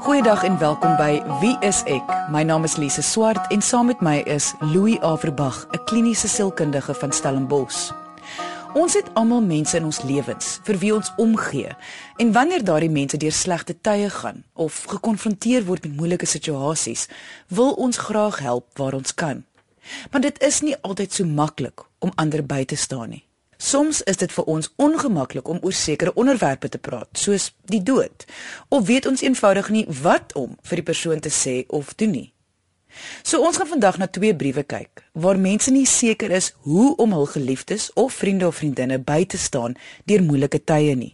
Goeiedag en welkom by Wie is ek? My naam is Lise Swart en saam met my is Louis Averbag, 'n kliniese sielkundige van Stellenbosch. Ons het almal mense in ons lewens vir wie ons omgee. En wanneer daardie mense deur slegte tye gaan of gekonfronteer word met moeilike situasies, wil ons graag help waar ons kan. Maar dit is nie altyd so maklik om ander by te staan nie. Soms is dit vir ons ongemaklik om oor sekere onderwerpe te praat, soos die dood, of weet ons eenvoudig nie wat om vir die persoon te sê of doen nie. So ons gaan vandag na twee briewe kyk waar mense nie seker is hoe om hul geliefdes of vriende of vriendinne by te staan deur moeilike tye nie.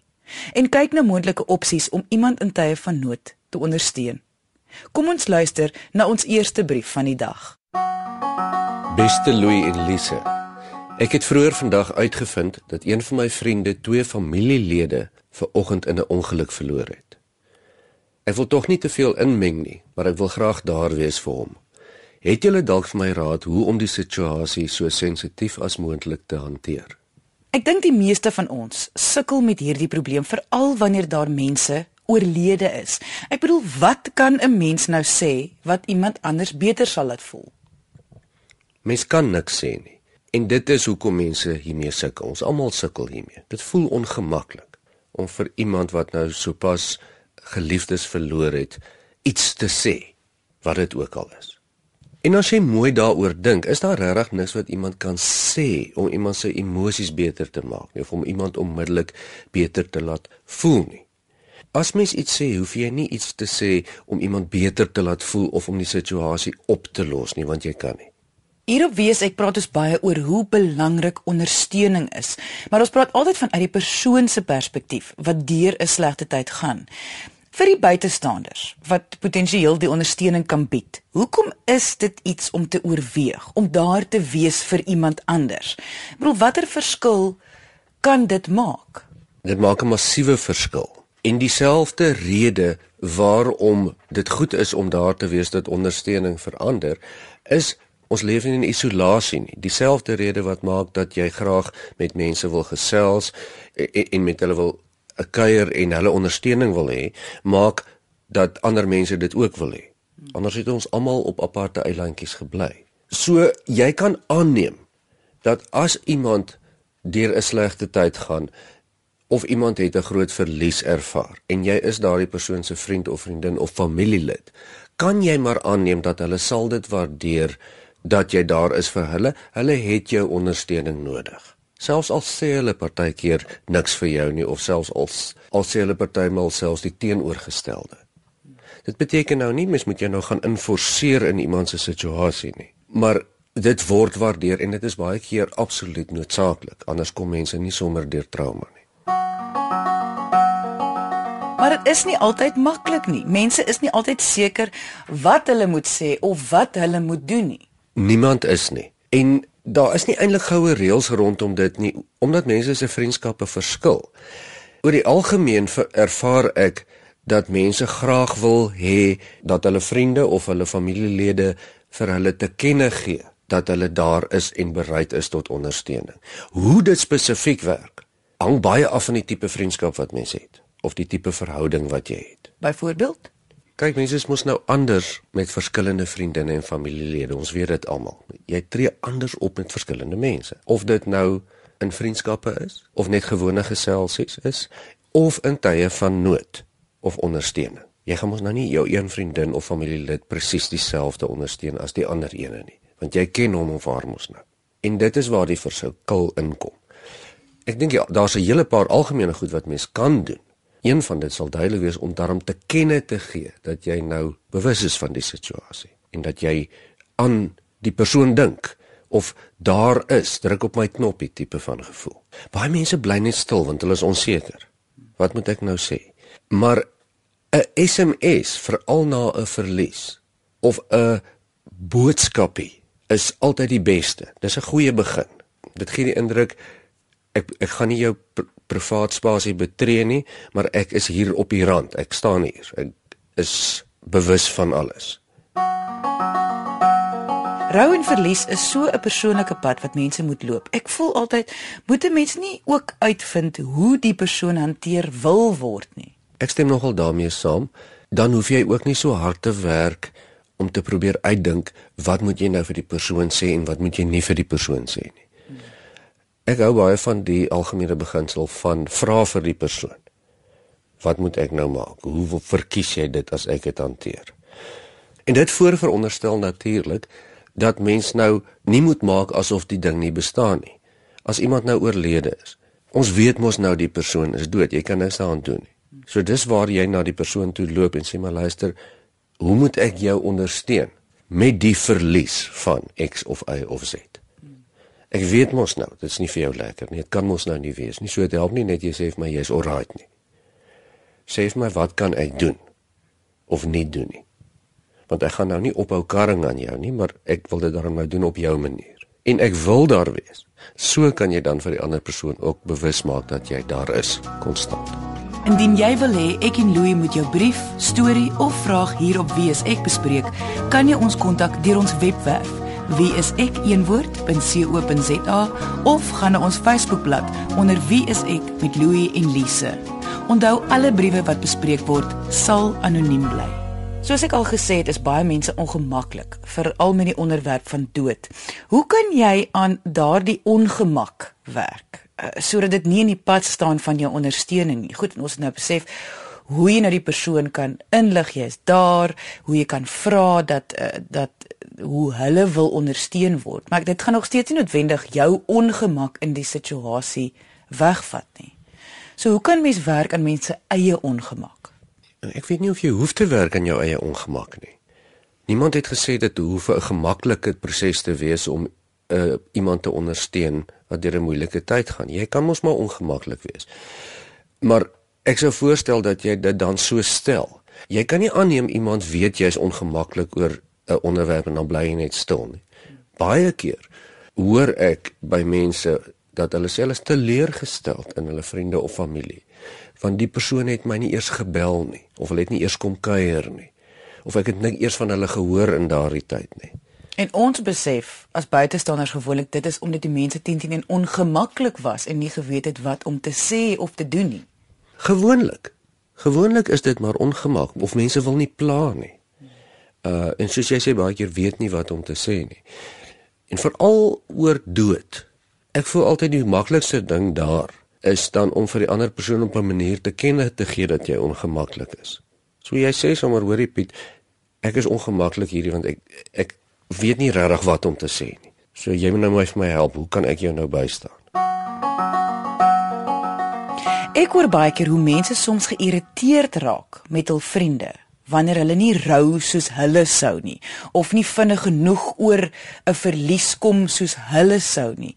En kyk na moontlike opsies om iemand in tye van nood te ondersteun. Kom ons luister na ons eerste brief van die dag. Beste Louis en Lise. Ek het vroeër vandag uitgevind dat een van my vriende twee familielede ver oggend in 'n ongeluk verloor het. Ek wil tog nie te veel inmeng nie, maar ek wil graag daar wees vir hom. Het julle dalk vir my raad hoe om die situasie so sensitief as moontlik te hanteer? Ek dink die meeste van ons sukkel met hierdie probleem veral wanneer daar mense oorlede is. Ek bedoel, wat kan 'n mens nou sê wat iemand anders beter sal laat voel? Mens kan niks sê nie. En dit is hoekom mense hiermee sukkel. Ons almal sukkel hiermee. Dit voel ongemaklik om vir iemand wat nou sopas geliefdes verloor het iets te sê wat dit ook al is. En as jy mooi daaroor dink, is daar regtig niks wat iemand kan sê om iemand se emosies beter te maak nie of om iemand onmiddellik beter te laat voel nie. As mens iets sê, hoef jy nie iets te sê om iemand beter te laat voel of om die situasie op te los nie, want jy kan nie. Hierop wees ek praat ons baie oor hoe belangrik ondersteuning is, maar ons praat altyd vanuit die persoon se perspektief wat deur 'n slegte tyd gaan. Vir die buitestanders wat potensieel die ondersteuning kan bied. Hoekom is dit iets om te oorweeg om daar te wees vir iemand anders? Ek bedoel watter verskil kan dit maak? Dit maak 'n massiewe verskil. En dieselfde rede waarom dit goed is om daar te wees dat ondersteuning verander is Ons leef nie in isolasie nie. Dieselfde rede wat maak dat jy graag met mense wil gesels en, en met hulle wil 'n kuier en hulle ondersteuning wil hê, maak dat ander mense dit ook wil hê. Anders het ons almal op aparte eilandjies gebly. So jy kan aanneem dat as iemand deur 'n slegte tyd gaan of iemand het 'n groot verlies ervaar en jy is daardie persoon se vriend of vriendin of familielid, kan jy maar aanneem dat hulle sal dit waardeer dat jy daar is vir hulle. Hulle het jou ondersteuning nodig. Selfs al sê hulle partykeer niks vir jou nie of selfs al al sê hulle partymal selfs die teenoorgestelde. Dit beteken nou nie mens moet jy nou gaan inforceer in iemand se situasie nie, maar dit word waardeer en dit is baie keer absoluut noodsaaklik. Anders kom mense nie sommer deur trauma nie. Maar dit is nie altyd maklik nie. Mense is nie altyd seker wat hulle moet sê of wat hulle moet doen nie niemand is nie. En daar is nie eintlik goue reëls rondom dit nie omdat mense se vriendskappe verskil. Oor die algemeen ervaar ek dat mense graag wil hê dat hulle vriende of hulle familielede vir hulle te kenne gee dat hulle daar is en bereid is tot ondersteuning. Hoe dit spesifiek werk, hang baie af van die tipe vriendskap wat mens het of die tipe verhouding wat jy het. Byvoorbeeld Kyk, mense is mos nou anders met verskillende vriendinne en familielede. Ons weet dit almal. Jy tree anders op met verskillende mense. Of dit nou in vriendskappe is of net gewone geselsies is of in tye van nood of ondersteuning. Jy gaan mos nou nie jou een vriendin of familielid presies dieselfde ondersteun as die ander ene nie, want jy ken hom of haar mos nou. En dit is waar die verskil inkom. Ek dink ja, daar's 'n hele paar algemene goed wat mens kan doen Een van dit sal duidelik wees om daarom te kenne te gee dat jy nou bewus is van die situasie en dat jy aan die persoon dink of daar is druk op my knoppie tipe van gevoel. Baie mense bly net stil want hulle is onseker. Wat moet ek nou sê? Maar 'n SMS veral na 'n verlies of 'n boodskapie is altyd die beste. Dis 'n goeie begin. Dit gee die indruk ek ek gaan nie jou privaat spasie betree nie, maar ek is hier op die rand. Ek staan hier. Ek is bewus van alles. Rou en verlies is so 'n persoonlike pad wat mense moet loop. Ek voel altyd moet 'n mens nie ook uitvind hoe die persoon hanteer wil word nie. Ek stem nogal daarmee saam. dan hoef jy ook nie so hard te werk om te probeer uitdink wat moet jy nou vir die persoon sê en wat moet jy nie vir die persoon sê nie. Ek hou baie van die algemene beginsel van vra vir die persoon. Wat moet ek nou maak? Hoe verkies jy dit as ek dit hanteer? En dit voorveronderstel natuurlik dat mens nou nie moet maak asof die ding nie bestaan nie. As iemand nou oorlede is, ons weet mos nou die persoon is dood, jy kan niks daaraan doen nie. So dis waar jy na die persoon toe loop en sê maar luister, hoe moet ek jou ondersteun met die verlies van X of Y of Z? Ek weet mos nou, dit is nie vir jou lekker nie. Dit kan mos nou nie wees nie. So dit help nie net jy sê vir my jy's alright nie. Sê vir my wat kan ek doen of nie doen nie. Want ek gaan nou nie ophou karring aan jou nie, maar ek wil dit dan nou doen op jou manier. En ek wil daar wees. So kan jy dan vir die ander persoon ook bewus maak dat jy daar is konstant. Indien jy wil hê ek en Louie moet jou brief, storie of vraag hier op Wie is ek bespreek, kan jy ons kontak deur ons webwerf wieisek.co.za of gaan na ons Facebookblad onder Wie is ek met Louie en Lise. Onthou alle briewe wat bespreek word sal anoniem bly. Soos ek al gesê het, is baie mense ongemaklik, veral met die onderwerp van dood. Hoe kan jy aan daardie ongemak werk? Uh, sodat dit nie in die pad staan van jou ondersteuning nie. Goed, ons het nou besef hoe jy nou die persoon kan inlig, jy is daar, hoe jy kan vra dat uh, dat hoe hulle wil ondersteun word. Maar dit gaan nog steeds nie noodwendig jou ongemak in die situasie wegvat nie. So hoe kan mens werk aan mense eie ongemak? Ek weet nie of jy hoef te werk aan jou eie ongemak nie. Niemand het gesê dit hoef 'n gemaklike proses te wees om uh, iemand te ondersteun wat deur 'n moeilike tyd gaan. Jy kan mos maar ongemaklik wees. Maar ek sou voorstel dat jy dit dan so stel. Jy kan nie aanneem iemand weet jy's ongemaklik oor 'n onderwerp en dan bly jy net stil nie. Baie keer hoor ek by mense dat hulle selfs teleurgesteld in hulle vriende of familie want die persoon het my nie eers gebel nie of hulle het nie eers kom kuier nie of ek het net eers van hulle gehoor in daardie tyd nie. En ons besef as buitestanders gewoonlik dit is omdat die mense teen teen ongemaklik was en nie geweet het wat om te sê of te doen nie. Gewoonlik. Gewoonlik is dit maar ongemak of mense wil nie pla nie. Uh en soos jy sê baie keer weet nie wat om te sê nie. En veral oor dood. Ek voel altyd die maklikste ding daar is dan om vir die ander persoon op 'n manier te kenne te gee dat jy ongemaklik is. So jy sê sommer hoorie Piet, ek is ongemaklik hierdie want ek ek weet nie regtig wat om te sê nie. So jy moet nou my vir my help. Hoe kan ek jou nou bystaan? Ek hoor baie keer hoe mense soms geïrriteerd raak met hul vriende wanneer hulle nie rou soos hulle sou nie of nie vinnig genoeg oor 'n verlies kom soos hulle sou nie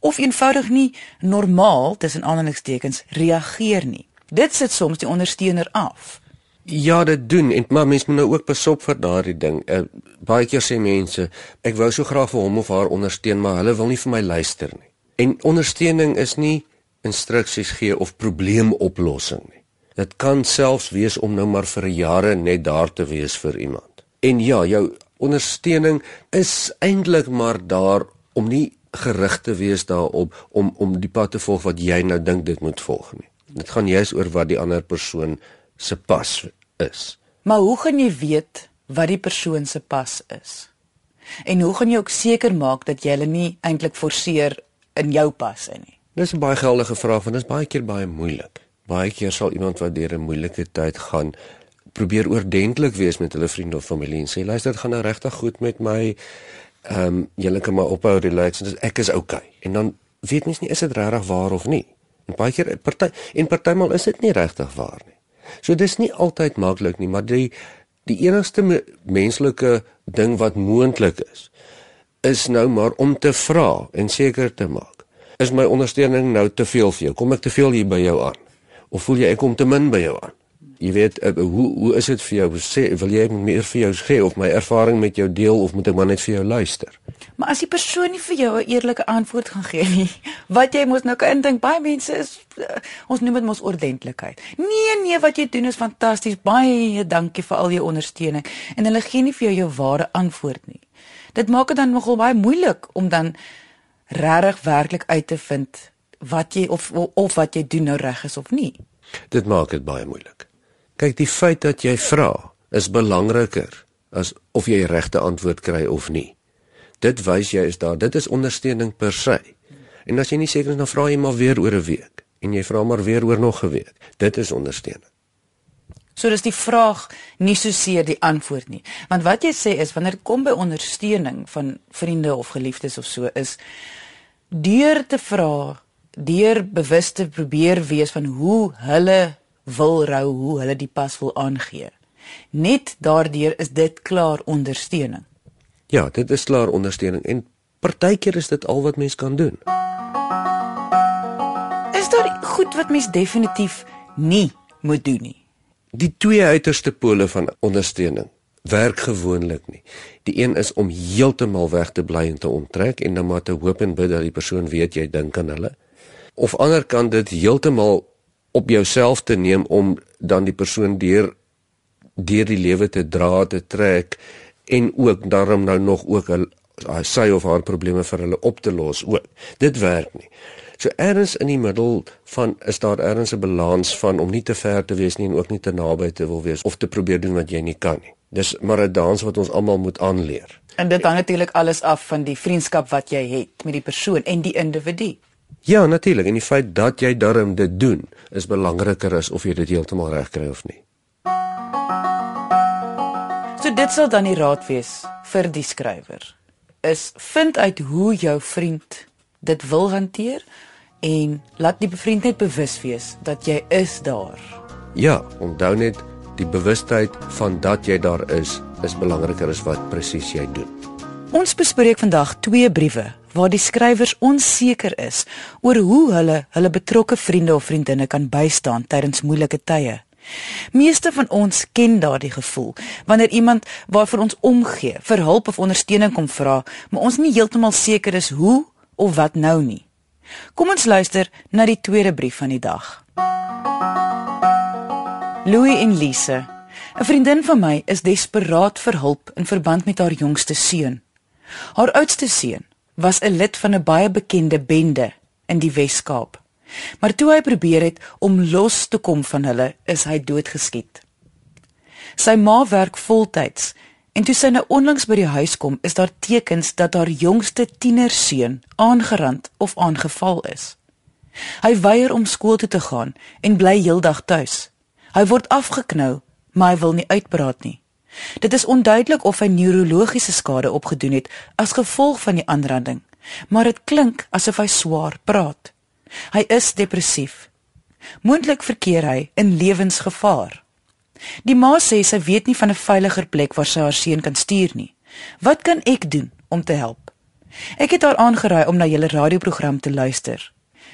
of eenvoudig nie normaal tussen aanhalingstekens reageer nie. Dit sit soms die ondersteuner af. Ja, dit doen en maar mense moet nou ook pasop vir daardie ding. Uh, baie keer sê mense, ek wou so graag vir hom of haar ondersteun, maar hulle wil nie vir my luister nie. En ondersteuning is nie instruksies gee of probleemoplossing nie. Dit kan selfs wees om nou maar vir jare net daar te wees vir iemand. En ja, jou ondersteuning is eintlik maar daar om nie gerig te wees daarop om om die pad te volg wat jy nou dink dit moet volg nie. Dit gaan juist oor wat die ander persoon se pas is. Maar hoe gaan jy weet wat die persoon se pas is? En hoe gaan jy ook seker maak dat jy hulle nie eintlik forceer in jou pas in nie? Dis 'n baie geldige vraag want dit is baie keer baie moeilik. Baie keer sal iemand wat deur 'n moeilike tyd gaan probeer oordentlik wees met hulle vriende of familie en sê luister dit gaan nou regtig goed met my ehm um, julle kan maar ophou relax en ek is okay. En dan weet mens nie is dit regtig waar of nie. En baie keer party en partymal is dit nie regtig waar nie. So dis nie altyd maklik nie, maar die die enigste me, menslike ding wat moontlik is is nou maar om te vra en seker te maak. Is my ondersteuning nou te veel vir jou? Kom ek te veel hier by jou aan? Of voel jy ek kom te min by jou aan? jy weet uh, hoe hoe is dit vir jou sê wil jy meer vir jou sê of my ervaring met jou deel of moet ek maar net vir jou luister maar as die persoon nie vir jou 'n eerlike antwoord gaan gee nie wat jy mos nou kan dink baie mense is uh, ons noem dit mos ordentlikheid nee nee wat jy doen is fantasties baie dankie vir al jou ondersteuning en hulle gee nie vir jou jou ware antwoord nie dit maak dit dan nogal baie moeilik om dan regtig werklik uit te vind wat jy of of wat jy doen nou reg is of nie dit maak dit baie moeilik Kyk, die feit dat jy vra is belangriker as of jy regte antwoord kry of nie. Dit wys jy is daar. Dit is ondersteuning per se. En as jy nie seker is dan vra jy maar weer oor 'n week en jy vra maar weer oor nog 'n week. Dit is ondersteuning. So dis die vraag nie so seer die antwoord nie. Want wat jy sê is wanneer dit kom by ondersteuning van vriende of geliefdes of so is deur te vra, deur bewus te probeer wees van hoe hulle wil rou, hoe hulle die pas wil aangee. Net daardeur is dit klaar ondersteuning. Ja, dit is klaar ondersteuning en partykeer is dit al wat mens kan doen. Is daar goed wat mens definitief nie moet doen nie? Die twee uiterste pole van ondersteuning werk gewoonlik nie. Die een is om heeltemal weg te bly en te onttrek en dan maar te hoop en bid dat die persoon weet jy dink aan hulle. Of ander kan dit heeltemal op jouself te neem om dan die persoon deur deur die lewe te dra te trek en ook daarom nou nog ook 'n sy of haar probleme vir hulle op te los ook. Dit werk nie. So ergens in die middel van is daar ergens 'n balans van om nie te ver te wees nie en ook nie te naby te wil wees of te probeer doen wat jy nie kan nie. Dis maar 'n dans wat ons almal moet aanleer. En dit hang natuurlik alles af van die vriendskap wat jy het met die persoon en die individu. Ja, natuurlik. En die feit dat jy darm dit doen, is belangriker as of jy dit heeltemal reg kry of nie. So dit sal dan die raad wees vir die skrywer. Is vind uit hoe jou vriend dit wil hanteer en laat die vriend net bewus wees dat jy is daar. Ja, onthou net die bewustheid van dat jy daar is is belangriker as wat presies jy doen. Ons bespreek vandag twee briewe waar die skrywers onseker is oor hoe hulle hulle betrokke vriende of vriendinne kan bystaan tydens moeilike tye. Meeste van ons ken daardie gevoel wanneer iemand waarvoor ons omgee, vir hulp of ondersteuning kom vra, maar ons nie heeltemal seker is hoe of wat nou nie. Kom ons luister na die tweede brief van die dag. Louis en Lise. 'n Vriendin van my is desperaat vir hulp in verband met haar jongste seun. Haar oudste seun was 'n lid van 'n baie bekende bende in die Wes-Kaap. Maar toe hy probeer het om los te kom van hulle, is hy doodgeskiet. Sy ma werk voltyds en toe sy nou onlangs by die huis kom, is daar tekens dat haar jongste tienerseun aangerand of aangeval is. Hy weier om skool toe te gaan en bly heeldag tuis. Hy word afgeknou, maar hy wil nie uitpraat nie. Dit is onduidelik of hy neurologiese skade opgedoen het as gevolg van die aanranding, maar dit klink asof hy swaar praat. Hy is depressief. Moontlik verkeer hy in lewensgevaar. Die ma sê sy weet nie van 'n veiliger plek waar sy haar seun kan stuur nie. Wat kan ek doen om te help? Ek het haar aangeraai om na julle radioprogram te luister.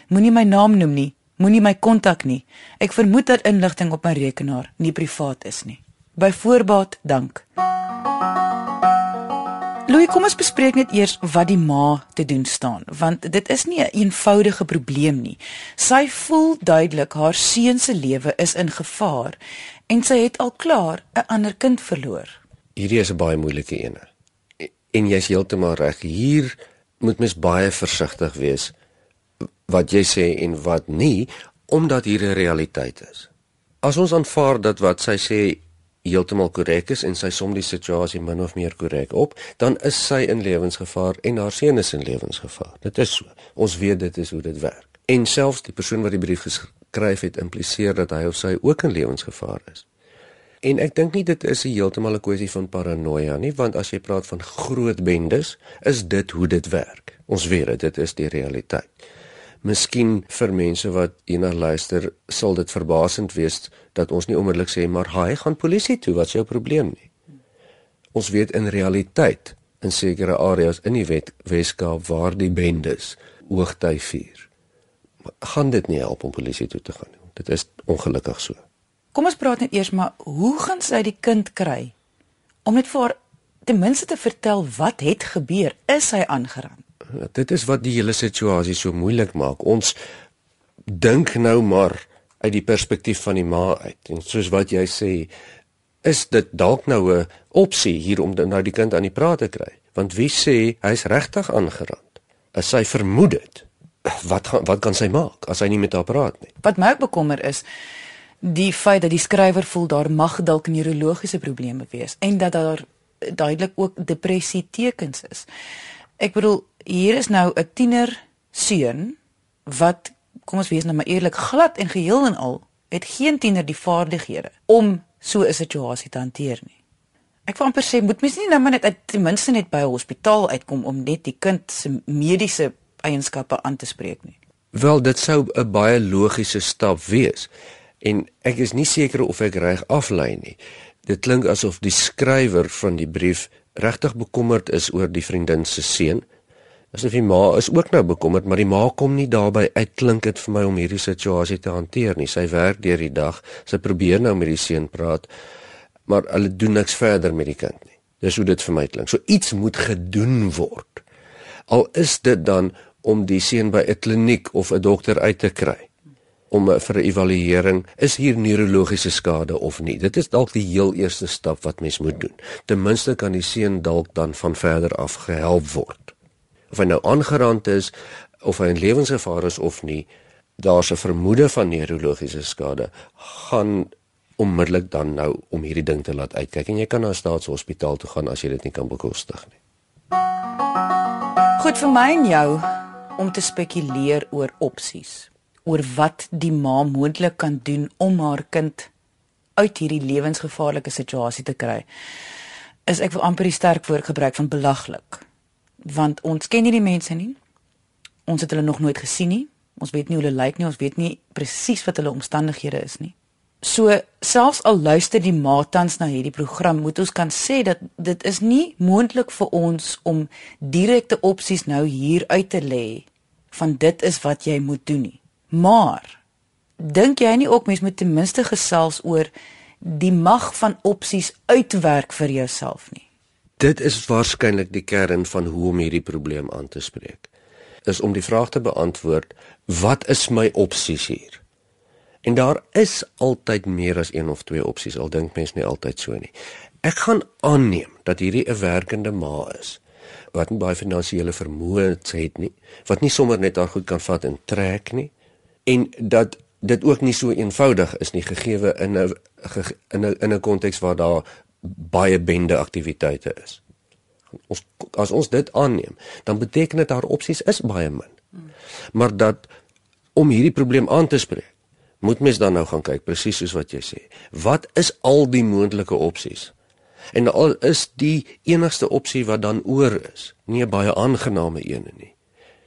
Moenie my naam noem nie, moenie my kontak nie. Ek vermoed dat inligting op my rekenaar nie privaat is nie. By voorbaat dank. Louis, kom ons bespreek net eers wat die ma te doen staan, want dit is nie 'n een eenvoudige probleem nie. Sy voel duidelik haar seun se lewe is in gevaar en sy het al klaar 'n ander kind verloor. Hierdie is 'n baie moeilike een. En jy's heeltemal reg. Hier moet mens baie versigtig wees wat jy sê en wat nie, omdat hier 'n realiteit is. As ons aanvaar dat wat sy sê heeltemal korrek is en sy som die situasie min of meer korrek op, dan is sy in lewensgevaar en haar seun is in lewensgevaar. Dit is so. Ons weet dit is hoe dit werk. En selfs die persoon wat die brief geskryf het, impliseer dat hy of sy ook in lewensgevaar is. En ek dink nie dit is heeltemal 'n kwessie van paranoia nie, want as jy praat van groot bendes, is dit hoe dit werk. Ons weet dit, dit is die realiteit. Miskien vir mense wat hierna luister, sal dit verbasend wees dat ons nie onmiddellik sê maar hy gaan polisie toe, wat is jou probleem nie? Ons weet in realiteit in sekere areas in die wet Weskaap waar die bendes hoogtyd vier. Gaan dit nie help om polisie toe te gaan nie. Dit is ongelukkig so. Kom ons praat net eers maar hoe gaan sy die kind kry om net vir haar ten minste te vertel wat het gebeur? Is hy aangeraan? Dit is wat die hele situasie so moeilik maak. Ons dink nou maar uit die perspektief van die ma uit. En soos wat jy sê, is dit dalk nou 'n opsie hier om nou die kind aan die praat te kry. Want wie sê hy's regtig aangerand? As sy vermoed dit, wat gaan wat kan sy maak as hy nie met haar praat nie? Wat my ook bekommer is, die feit dat die skrywer voel daar mag dalk neurologiese probleme wees en dat daar duidelik ook depressie tekens is. Ek bedoel hier is nou 'n tiener seun wat kom ons wees nou maar eerlik glad en geheel en al het geen tiener die vaardighede om so 'n situasie te hanteer nie. Ek wou amper sê moet mens nie nou maar net uit ten minste net by 'n hospitaal uitkom om net die kind se mediese eienskappe aan te spreek nie. Wel, dit sou 'n baie logiese stap wees. En ek is nie seker of ek reg aflei nie. Dit klink asof die skrywer van die brief regtig bekommerd is oor die vriendin se seun. Asof die ma is ook nou bekommerd, maar die ma kom nie daarbey uit klink dit vir my om hierdie situasie te hanteer nie. Sy werk deur die dag. Sy probeer nou met die seun praat, maar hulle doen niks verder met die kind nie. Dis hoe dit vir my klink. So iets moet gedoen word. Al is dit dan om die seun by 'n kliniek of 'n dokter uit te kry om uh, vir 'n evaluering is hier neurologiese skade of nie. Dit is dalk die heel eerste stap wat mens moet doen. Ten minste kan die seun dalk dan van verder af gehelp word. Of hy nou aangerand is of hy in lewensgevaar is of nie, daar's 'n vermoede van neurologiese skade gaan onmiddellik dan nou om hierdie ding te laat uitkyk en jy kan na 'n staatshospitaal toe gaan as jy dit nie kan bekostig nie. Goed vir my en jou om te spekuleer oor opsies oor wat die ma moontlik kan doen om haar kind uit hierdie lewensgevaarlike situasie te kry. Is ek wil amper die sterk woord gebruik van belaglik. Want ons ken nie die mense nie. Ons het hulle nog nooit gesien nie. Ons weet nie hoe hulle lyk nie. Ons weet nie presies wat hulle omstandighede is nie. So selfs al luister die ma tans na hierdie program, moet ons kan sê dat dit is nie moontlik vir ons om direkte opsies nou hier uit te lê van dit is wat jy moet doen nie. Maar dink jy nie ook mens moet ten minste gesels oor die mag van opsies uitwerk vir jouself nie? Dit is waarskynlik die kern van hoe om hierdie probleem aan te spreek. Is om die vraag te beantwoord, wat is my opsies hier? En daar is altyd meer as een of twee opsies, al dink mens nie altyd so nie. Ek gaan aanneem dat hierdie 'n werkende ma is wat nie baie finansiële vermoë het nie, wat nie sommer net haar goed kan vat en trek nie, en dat dit ook nie so eenvoudig is nie gegeewe in 'n in 'n in 'n konteks waar daar baie bende aktiwiteite is. Ons as ons dit aanneem, dan beteken dit haar opsies is baie min. Maar dat om hierdie probleem aan te spreek, moet mens dan nou gaan kyk presies soos wat jy sê. Wat is al die moontlike opsies? En al is die enigste opsie wat dan oor is, nie 'n baie aangename een nie,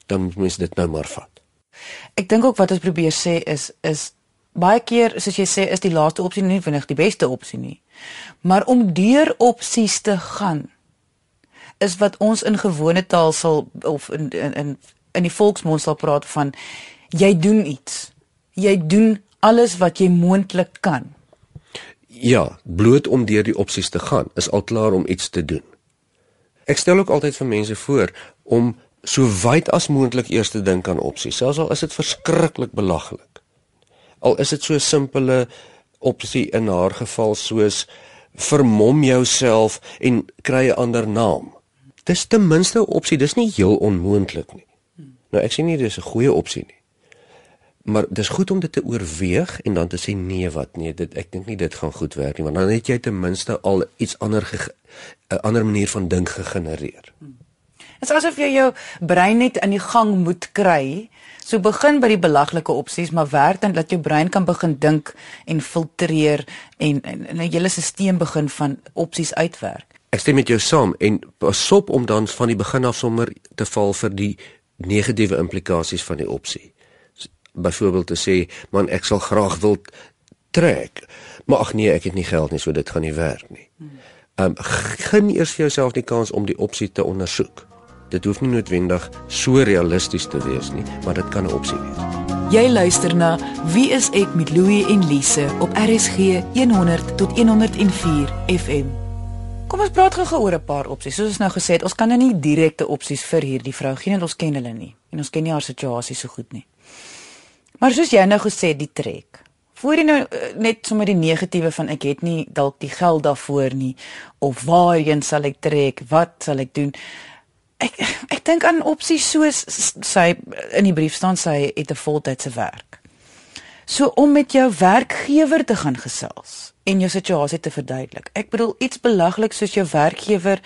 dan moet mens dit nou maar vat. Ek dink ook wat ons probeer sê is is baie keer soos jy sê is die laaste opsie nie vinnig die beste opsie nie. Maar om deur opsies te gaan is wat ons in gewone taal sal of in in in, in die volksmond sal praat van jy doen iets. Jy doen alles wat jy moontlik kan. Ja, bloot om deur die opsies te gaan is al klaar om iets te doen. Ek stel ook altyd vir mense voor om so wyd as moontlik eers te dink aan opsies. Selfs al is dit verskriklik belaglik. Al is dit so 'n simpele opsie in haar geval soos vermom jouself en kry 'n ander naam. Dis ten minste 'n opsie, dis nie heel onmoontlik nie. Nou ek sê nie dis 'n goeie opsie nie. Maar dis goed om dit te oorweeg en dan te sê nee wat nee, dit ek dink nie dit gaan goed werk nie, want dan het jy ten minste al iets ander 'n ander manier van dink gegenereer. Hmm. Dit is asof jy jou brein net in die gang moet kry. So begin by die belaglike opsies, maar werk dan dat jou brein kan begin dink en filtreer en 'n hele stelsel begin van opsies uitwerk. Ek stem met jou saam en pasop om dan van die begin af sommer te val vir die negatiewe implikasies van die opsie. Byvoorbeeld te sê, man ek sal graag wil trek, maar ag nee, ek het nie geld nie, so dit gaan nie werk nie. Ehm um, geen eers vir jouself die kans om die opsie te ondersoek. Dit hoef nie noodwendig so realisties te wees nie, maar dit kan 'n opsie wees. Jy luister na Wie is ek met Louie en Lise op RSG 100 tot 104 FM. Kom ons praat gou oor 'n paar opsies. Soos ons nou gesê het, ons kan nou nie direkte opsies vir hierdie vrou gee want ons ken hulle nie en ons ken nie haar situasie so goed nie. Maar soos jy nou gesê het, die trek. Voor jy nou eh, net sommer die negatiewe van ek het nie dalk die geld daarvoor nie of waarheen sal ek trek? Wat sal ek doen? Ek ek dink aan opsies soos sy in die brief staan sy het 'n voltydse werk. So om met jou werkgewer te gaan gesels en jou situasie te verduidelik. Ek bedoel iets belaglik soos jou werkgewer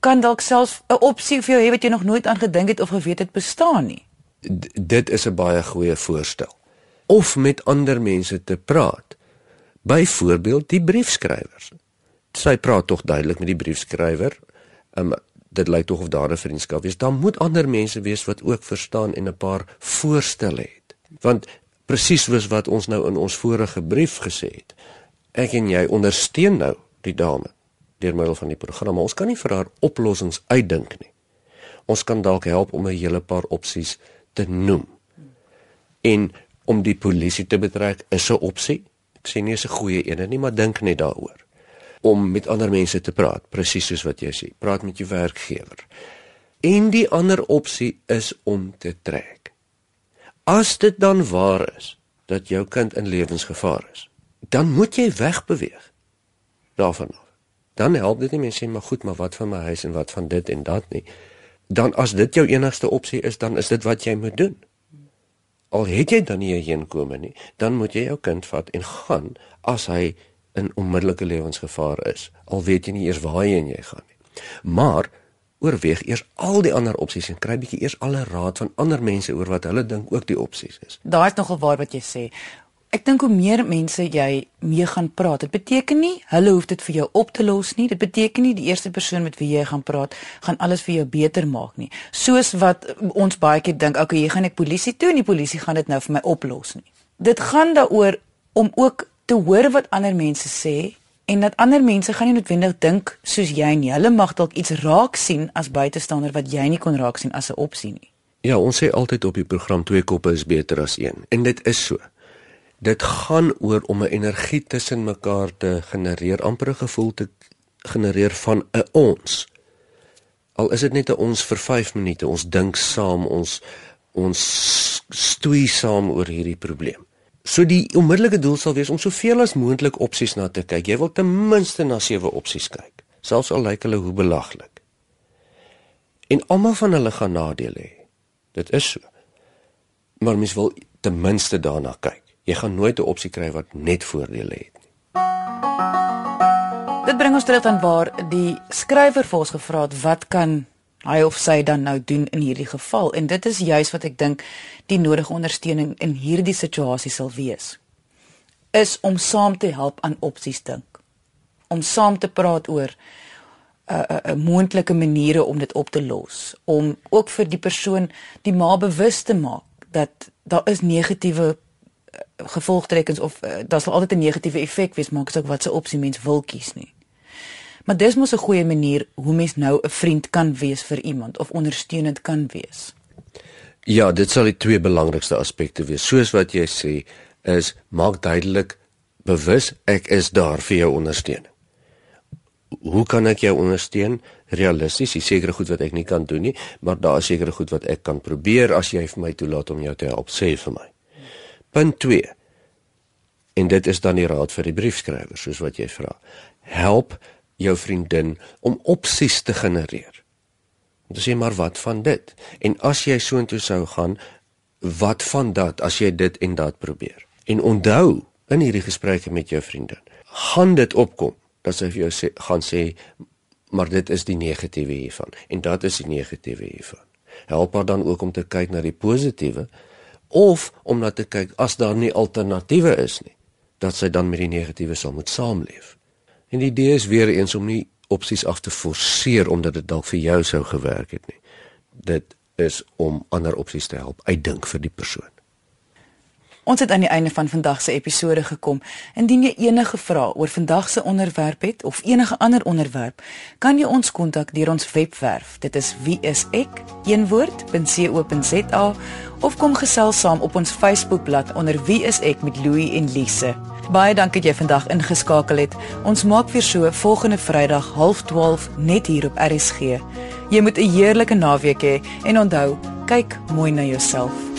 kan dalk self 'n opsie vir jou hê wat jy nog nooit aan gedink het of geweet het bestaan nie. D dit is 'n baie goeie voorstel. Of met ander mense te praat. Byvoorbeeld die briefskrywers. Sy praat tog duidelik met die briefskrywer. Um, dit lyk tog of daar 'n vriendskap is. Daar moet ander mense wees wat ook verstaan en 'n paar voorstelle het. Want presies soos wat ons nou in ons vorige brief gesê het, ek en jy ondersteun nou die dame deur middel van die programme. Ons kan nie vir haar oplossings uitdink nie. Ons kan dalk help om 'n hele paar opsies te noem. En om die polisie te betrek is 'n opsie. Ek sê nie is 'n goeie een nie, maar dink net daaroor om met ander mense te praat, presies soos wat jy sê. Praat met jou werkgewer. En die ander opsie is om te trek. As dit dan waar is dat jou kind in lewensgevaar is, dan moet jy wegbeweeg daarvan af. Dan help dit nie mense sê maar goed, maar wat van my huis en wat van dit en dat nie. Dan as dit jou enigste opsie is, dan is dit wat jy moet doen. Al het jy dan nie 'n heenkome nie, dan moet jy jou kind vat en gaan as hy in onmiddellike lewensgevaar is. Al weet jy nie eers waarheen jy gaan nie. Maar oorweeg eers al die ander opsies en kry bietjie eers alle raad van ander mense oor wat hulle dink ook die opsies is. Daar is nogal waar wat jy sê. Ek dink hoe meer mense jy mee gaan praat, dit beteken nie hulle hoef dit vir jou op te los nie. Dit beteken nie die eerste persoon met wie jy gaan praat gaan alles vir jou beter maak nie. Soos wat ons baie keer dink, okay, jy gaan ek polisie toe en die polisie gaan dit nou vir my oplos nie. Dit gaan daaroor om ook te hoor wat ander mense sê en dat ander mense gaan nie noodwendig dink soos jy nie. Hulle mag dalk iets raak sien as buitestander wat jy nie kon raak sien as 'n opsie nie. Ja, ons sê altyd op die program twee koppe is beter as een en dit is so. Dit gaan oor om 'n energie tussen mekaar te genereer, amper 'n gevoel te genereer van 'n ons. Al is dit net 'n ons vir 5 minute, ons dink saam, ons ons stoei saam oor hierdie probleem. So die onmiddellike doel sal wees om soveel as moontlik opsies na te kyk. Jy wil ten minste na sewe opsies kyk, selfs al lyk hulle hoe belaglik. En almal van hulle gaan nadele hê. Dit is so. Maar mens wil ten minste daarna kyk. Jy gaan nooit 'n opsie kry wat net voordele het nie. Dit bring ons terug aan waar die skrywer vir ons gevra het wat kan hy of sy dan nou doen in hierdie geval. En dit is juis wat ek dink die nodige ondersteuning in hierdie situasie sal wees. Is om saam te help aan opsies dink. Om saam te praat oor 'n uh, 'n uh, uh, moontlike maniere om dit op te los. Om ook vir die persoon die ma bewus te maak dat daar is negatiewe uh, gevolgtrekkings of uh, daar sal altyd 'n negatiewe effek wees maak asook wat se opsie mens wil kies nie Maar dis mos 'n goeie manier hoe mens nou 'n vriend kan wees vir iemand of ondersteunend kan wees. Ja, dit sal die twee belangrikste aspekte wees. Soos wat jy sê, is maak duidelik bewus ek is daar vir jou ondersteuning. Hoe kan ek jou ondersteun? Realisties, dis sekere goed wat ek nie kan doen nie, maar daar is sekere goed wat ek kan probeer as jy vir my toelaat om jou te help, sê vir my. Punt 2. En dit is dan die raad vir die briefskrywer, soos wat jy vra. Help jou vriendin om opsies te genereer. Om te sê maar wat van dit? En as jy soontoe sou gaan, wat van dat as jy dit en dat probeer? En onthou in hierdie gesprekke met jou vriendin, gaan dit opkom dat sy vir jou sê gaan sê maar dit is die negatiewe hiervan en dat is die negatiewe hiervan. Help haar dan ook om te kyk na die positiewe of om na te kyk as daar nie alternatiewe is nie, dat sy dan met die negatiewe sal moet saamleef. En die idee is weer eens om nie opsies af te forceer omdat dit dalk vir jou sou gewerk het nie. Dit is om ander opsies te help uitdink vir die persoon. Ons het aan die einde van vandag se episode gekom. Indien jy enige vrae oor vandag se onderwerp het of enige ander onderwerp, kan jy ons kontak deur ons webwerf. Dit is wieisek.co.za of kom gesels saam op ons Facebookblad onder wieisek met Louie en Lise. Baie dankie dat jy vandag ingeskakel het. Ons maak weer so volgende Vrydag 12:30 net hier op RSG. Jy moet 'n heerlike naweek hê he, en onthou, kyk mooi na jouself.